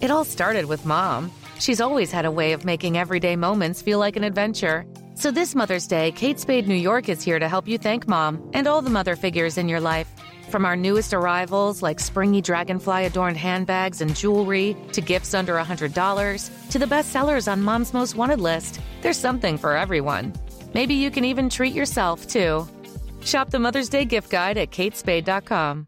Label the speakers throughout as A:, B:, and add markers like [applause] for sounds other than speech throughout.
A: It all started with mom. She's always had a way of making everyday moments feel like an adventure. So this Mother's Day, Kate Spade New York is here to help you thank mom and all the mother figures in your life. From our newest arrivals, like springy dragonfly adorned handbags and jewelry, to gifts under $100, to the best sellers on mom's most wanted list, there's something for everyone. Maybe you can even treat yourself, too. Shop the Mother's Day gift guide at katespade.com.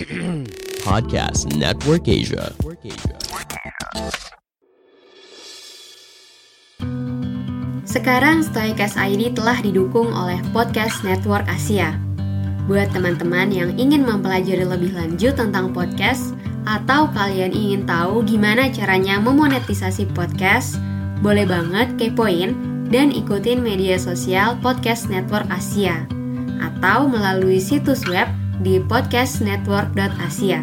A: [clears throat]
B: Podcast Network Asia.
C: Sekarang Stoikas ID telah didukung oleh Podcast Network Asia. Buat teman-teman yang ingin mempelajari lebih lanjut tentang podcast atau kalian ingin tahu gimana caranya memonetisasi podcast, boleh banget kepoin dan ikutin media sosial Podcast Network Asia atau melalui situs web di podcastnetwork.asia.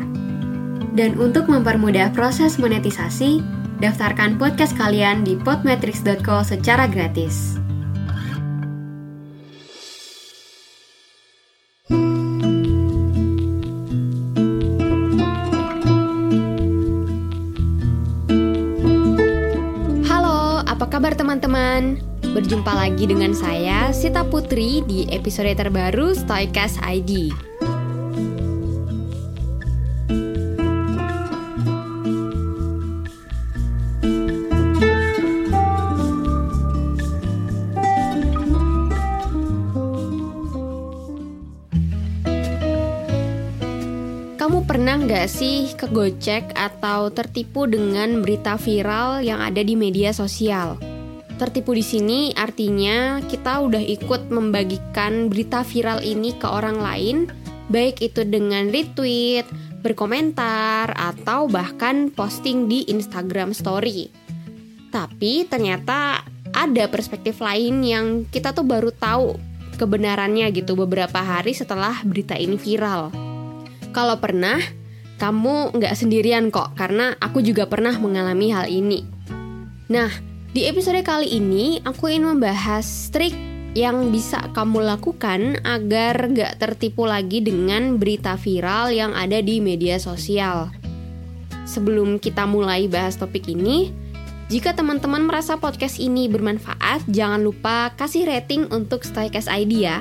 C: Dan untuk mempermudah proses monetisasi, daftarkan podcast kalian di podmetrics.co secara gratis. Halo, apa kabar teman-teman? Berjumpa lagi dengan saya, Sita Putri, di episode terbaru Stoicast ID. Kamu pernah nggak sih kegocek atau tertipu dengan berita viral yang ada di media sosial? Tertipu di sini artinya kita udah ikut membagikan berita viral ini ke orang lain, baik itu dengan retweet, berkomentar, atau bahkan posting di Instagram Story. Tapi ternyata ada perspektif lain yang kita tuh baru tahu kebenarannya gitu beberapa hari setelah berita ini viral. Kalau pernah, kamu nggak sendirian kok, karena aku juga pernah mengalami hal ini. Nah, di episode kali ini aku ingin membahas trik yang bisa kamu lakukan agar nggak tertipu lagi dengan berita viral yang ada di media sosial. Sebelum kita mulai bahas topik ini, jika teman-teman merasa podcast ini bermanfaat, jangan lupa kasih rating untuk Stoicast ID ya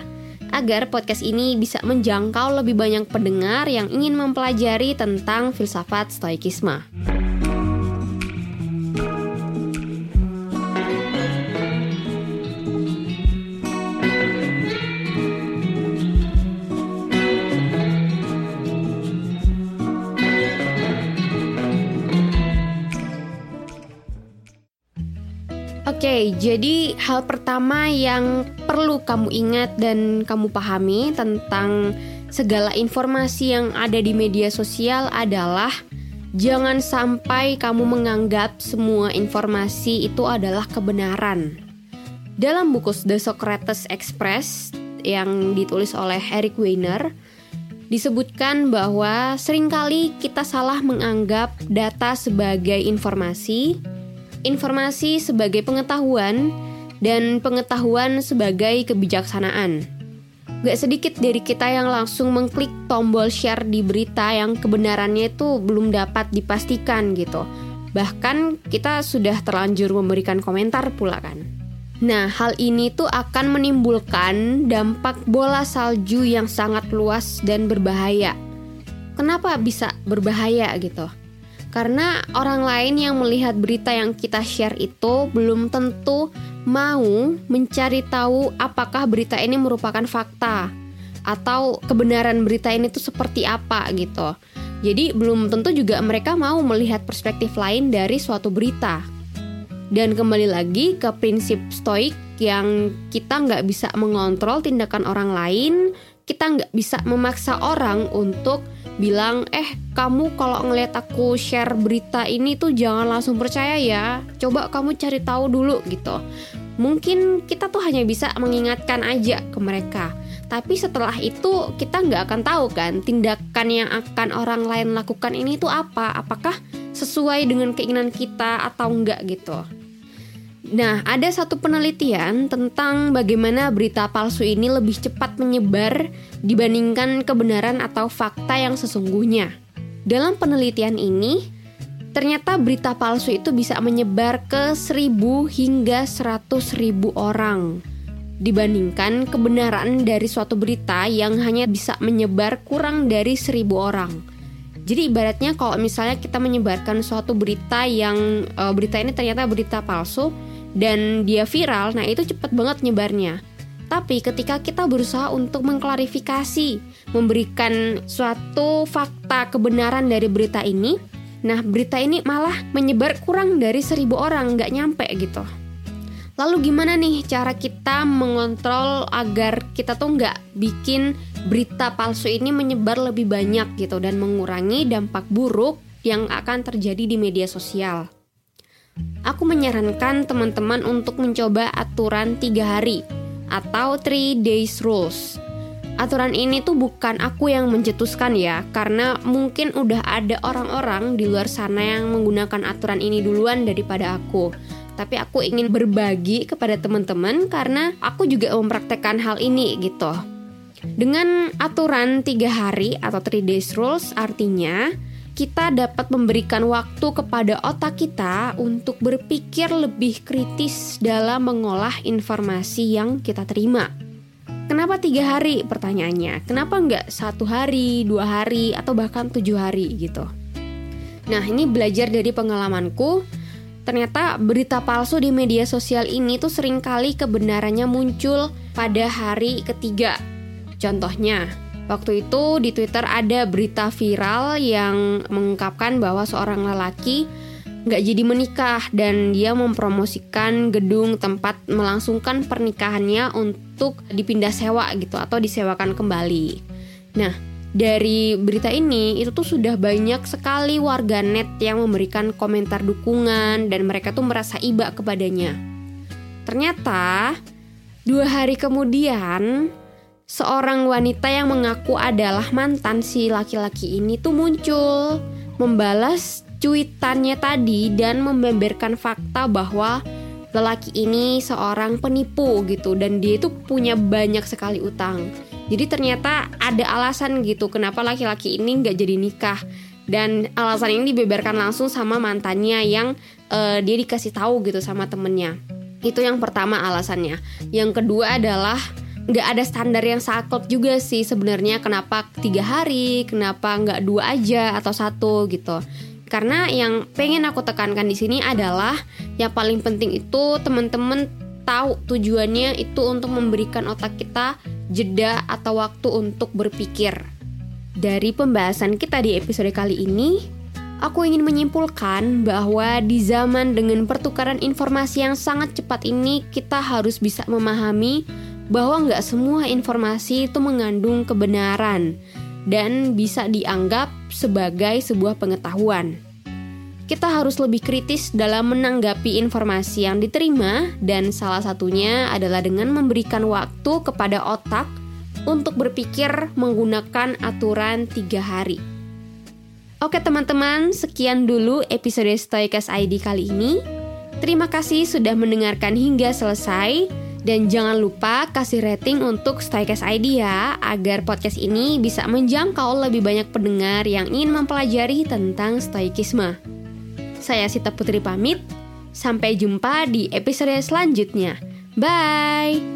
C: agar podcast ini bisa menjangkau lebih banyak pendengar yang ingin mempelajari tentang filsafat stoikisme. Oke, jadi hal pertama yang perlu kamu ingat dan kamu pahami tentang segala informasi yang ada di media sosial adalah jangan sampai kamu menganggap semua informasi itu adalah kebenaran. Dalam buku The Socrates Express yang ditulis oleh Eric Weiner, disebutkan bahwa sering kali kita salah menganggap data sebagai informasi, informasi sebagai pengetahuan, dan pengetahuan sebagai kebijaksanaan. Gak sedikit dari kita yang langsung mengklik tombol share di berita yang kebenarannya itu belum dapat dipastikan gitu. Bahkan kita sudah terlanjur memberikan komentar pula kan. Nah, hal ini tuh akan menimbulkan dampak bola salju yang sangat luas dan berbahaya. Kenapa bisa berbahaya gitu? Karena orang lain yang melihat berita yang kita share itu belum tentu mau mencari tahu apakah berita ini merupakan fakta atau kebenaran berita ini tuh seperti apa gitu. Jadi belum tentu juga mereka mau melihat perspektif lain dari suatu berita. Dan kembali lagi ke prinsip stoik yang kita nggak bisa mengontrol tindakan orang lain, kita nggak bisa memaksa orang untuk bilang, eh kamu kalau ngeliat aku share berita ini tuh jangan langsung percaya ya, coba kamu cari tahu dulu gitu. Mungkin kita tuh hanya bisa mengingatkan aja ke mereka. Tapi setelah itu kita nggak akan tahu kan tindakan yang akan orang lain lakukan ini tuh apa? Apakah sesuai dengan keinginan kita atau enggak gitu? Nah, ada satu penelitian tentang bagaimana berita palsu ini lebih cepat menyebar dibandingkan kebenaran atau fakta yang sesungguhnya. Dalam penelitian ini, ternyata berita palsu itu bisa menyebar ke 1000 hingga 100.000 orang dibandingkan kebenaran dari suatu berita yang hanya bisa menyebar kurang dari 1000 orang. Jadi ibaratnya kalau misalnya kita menyebarkan suatu berita yang e, berita ini ternyata berita palsu, dan dia viral, nah itu cepat banget nyebarnya. Tapi ketika kita berusaha untuk mengklarifikasi, memberikan suatu fakta kebenaran dari berita ini, nah berita ini malah menyebar kurang dari seribu orang, nggak nyampe gitu. Lalu gimana nih cara kita mengontrol agar kita tuh nggak bikin berita palsu ini menyebar lebih banyak gitu dan mengurangi dampak buruk yang akan terjadi di media sosial? Aku menyarankan teman-teman untuk mencoba aturan tiga hari atau three days rules. Aturan ini tuh bukan aku yang mencetuskan ya, karena mungkin udah ada orang-orang di luar sana yang menggunakan aturan ini duluan daripada aku. Tapi aku ingin berbagi kepada teman-teman karena aku juga mempraktekkan hal ini gitu. Dengan aturan tiga hari atau three days rules artinya kita dapat memberikan waktu kepada otak kita untuk berpikir lebih kritis dalam mengolah informasi yang kita terima. Kenapa tiga hari? Pertanyaannya, kenapa nggak satu hari, dua hari, atau bahkan tujuh hari gitu? Nah, ini belajar dari pengalamanku. Ternyata berita palsu di media sosial ini tuh sering kali kebenarannya muncul pada hari ketiga. Contohnya, Waktu itu di Twitter ada berita viral yang mengungkapkan bahwa seorang lelaki nggak jadi menikah dan dia mempromosikan gedung tempat melangsungkan pernikahannya untuk dipindah sewa gitu atau disewakan kembali. Nah, dari berita ini itu tuh sudah banyak sekali warga net yang memberikan komentar dukungan dan mereka tuh merasa iba kepadanya. Ternyata dua hari kemudian seorang wanita yang mengaku adalah mantan si laki-laki ini tuh muncul membalas cuitannya tadi dan membeberkan fakta bahwa lelaki ini seorang penipu gitu dan dia itu punya banyak sekali utang. Jadi ternyata ada alasan gitu kenapa laki-laki ini nggak jadi nikah dan alasan ini dibeberkan langsung sama mantannya yang uh, dia dikasih tahu gitu sama temennya. Itu yang pertama alasannya. Yang kedua adalah nggak ada standar yang saklek juga sih sebenarnya kenapa tiga hari kenapa nggak dua aja atau satu gitu. Karena yang pengen aku tekankan di sini adalah yang paling penting itu teman-teman tahu tujuannya itu untuk memberikan otak kita jeda atau waktu untuk berpikir. Dari pembahasan kita di episode kali ini aku ingin menyimpulkan bahwa di zaman dengan pertukaran informasi yang sangat cepat ini kita harus bisa memahami bahwa nggak semua informasi itu mengandung kebenaran dan bisa dianggap sebagai sebuah pengetahuan. Kita harus lebih kritis dalam menanggapi informasi yang diterima, dan salah satunya adalah dengan memberikan waktu kepada otak untuk berpikir menggunakan aturan tiga hari. Oke teman-teman, sekian dulu episode Stoikas ID kali ini. Terima kasih sudah mendengarkan hingga selesai. Dan jangan lupa kasih rating untuk Stoikes ID ya, agar podcast ini bisa menjangkau lebih banyak pendengar yang ingin mempelajari tentang stoikisme. Saya Sita Putri pamit, sampai jumpa di episode selanjutnya. Bye!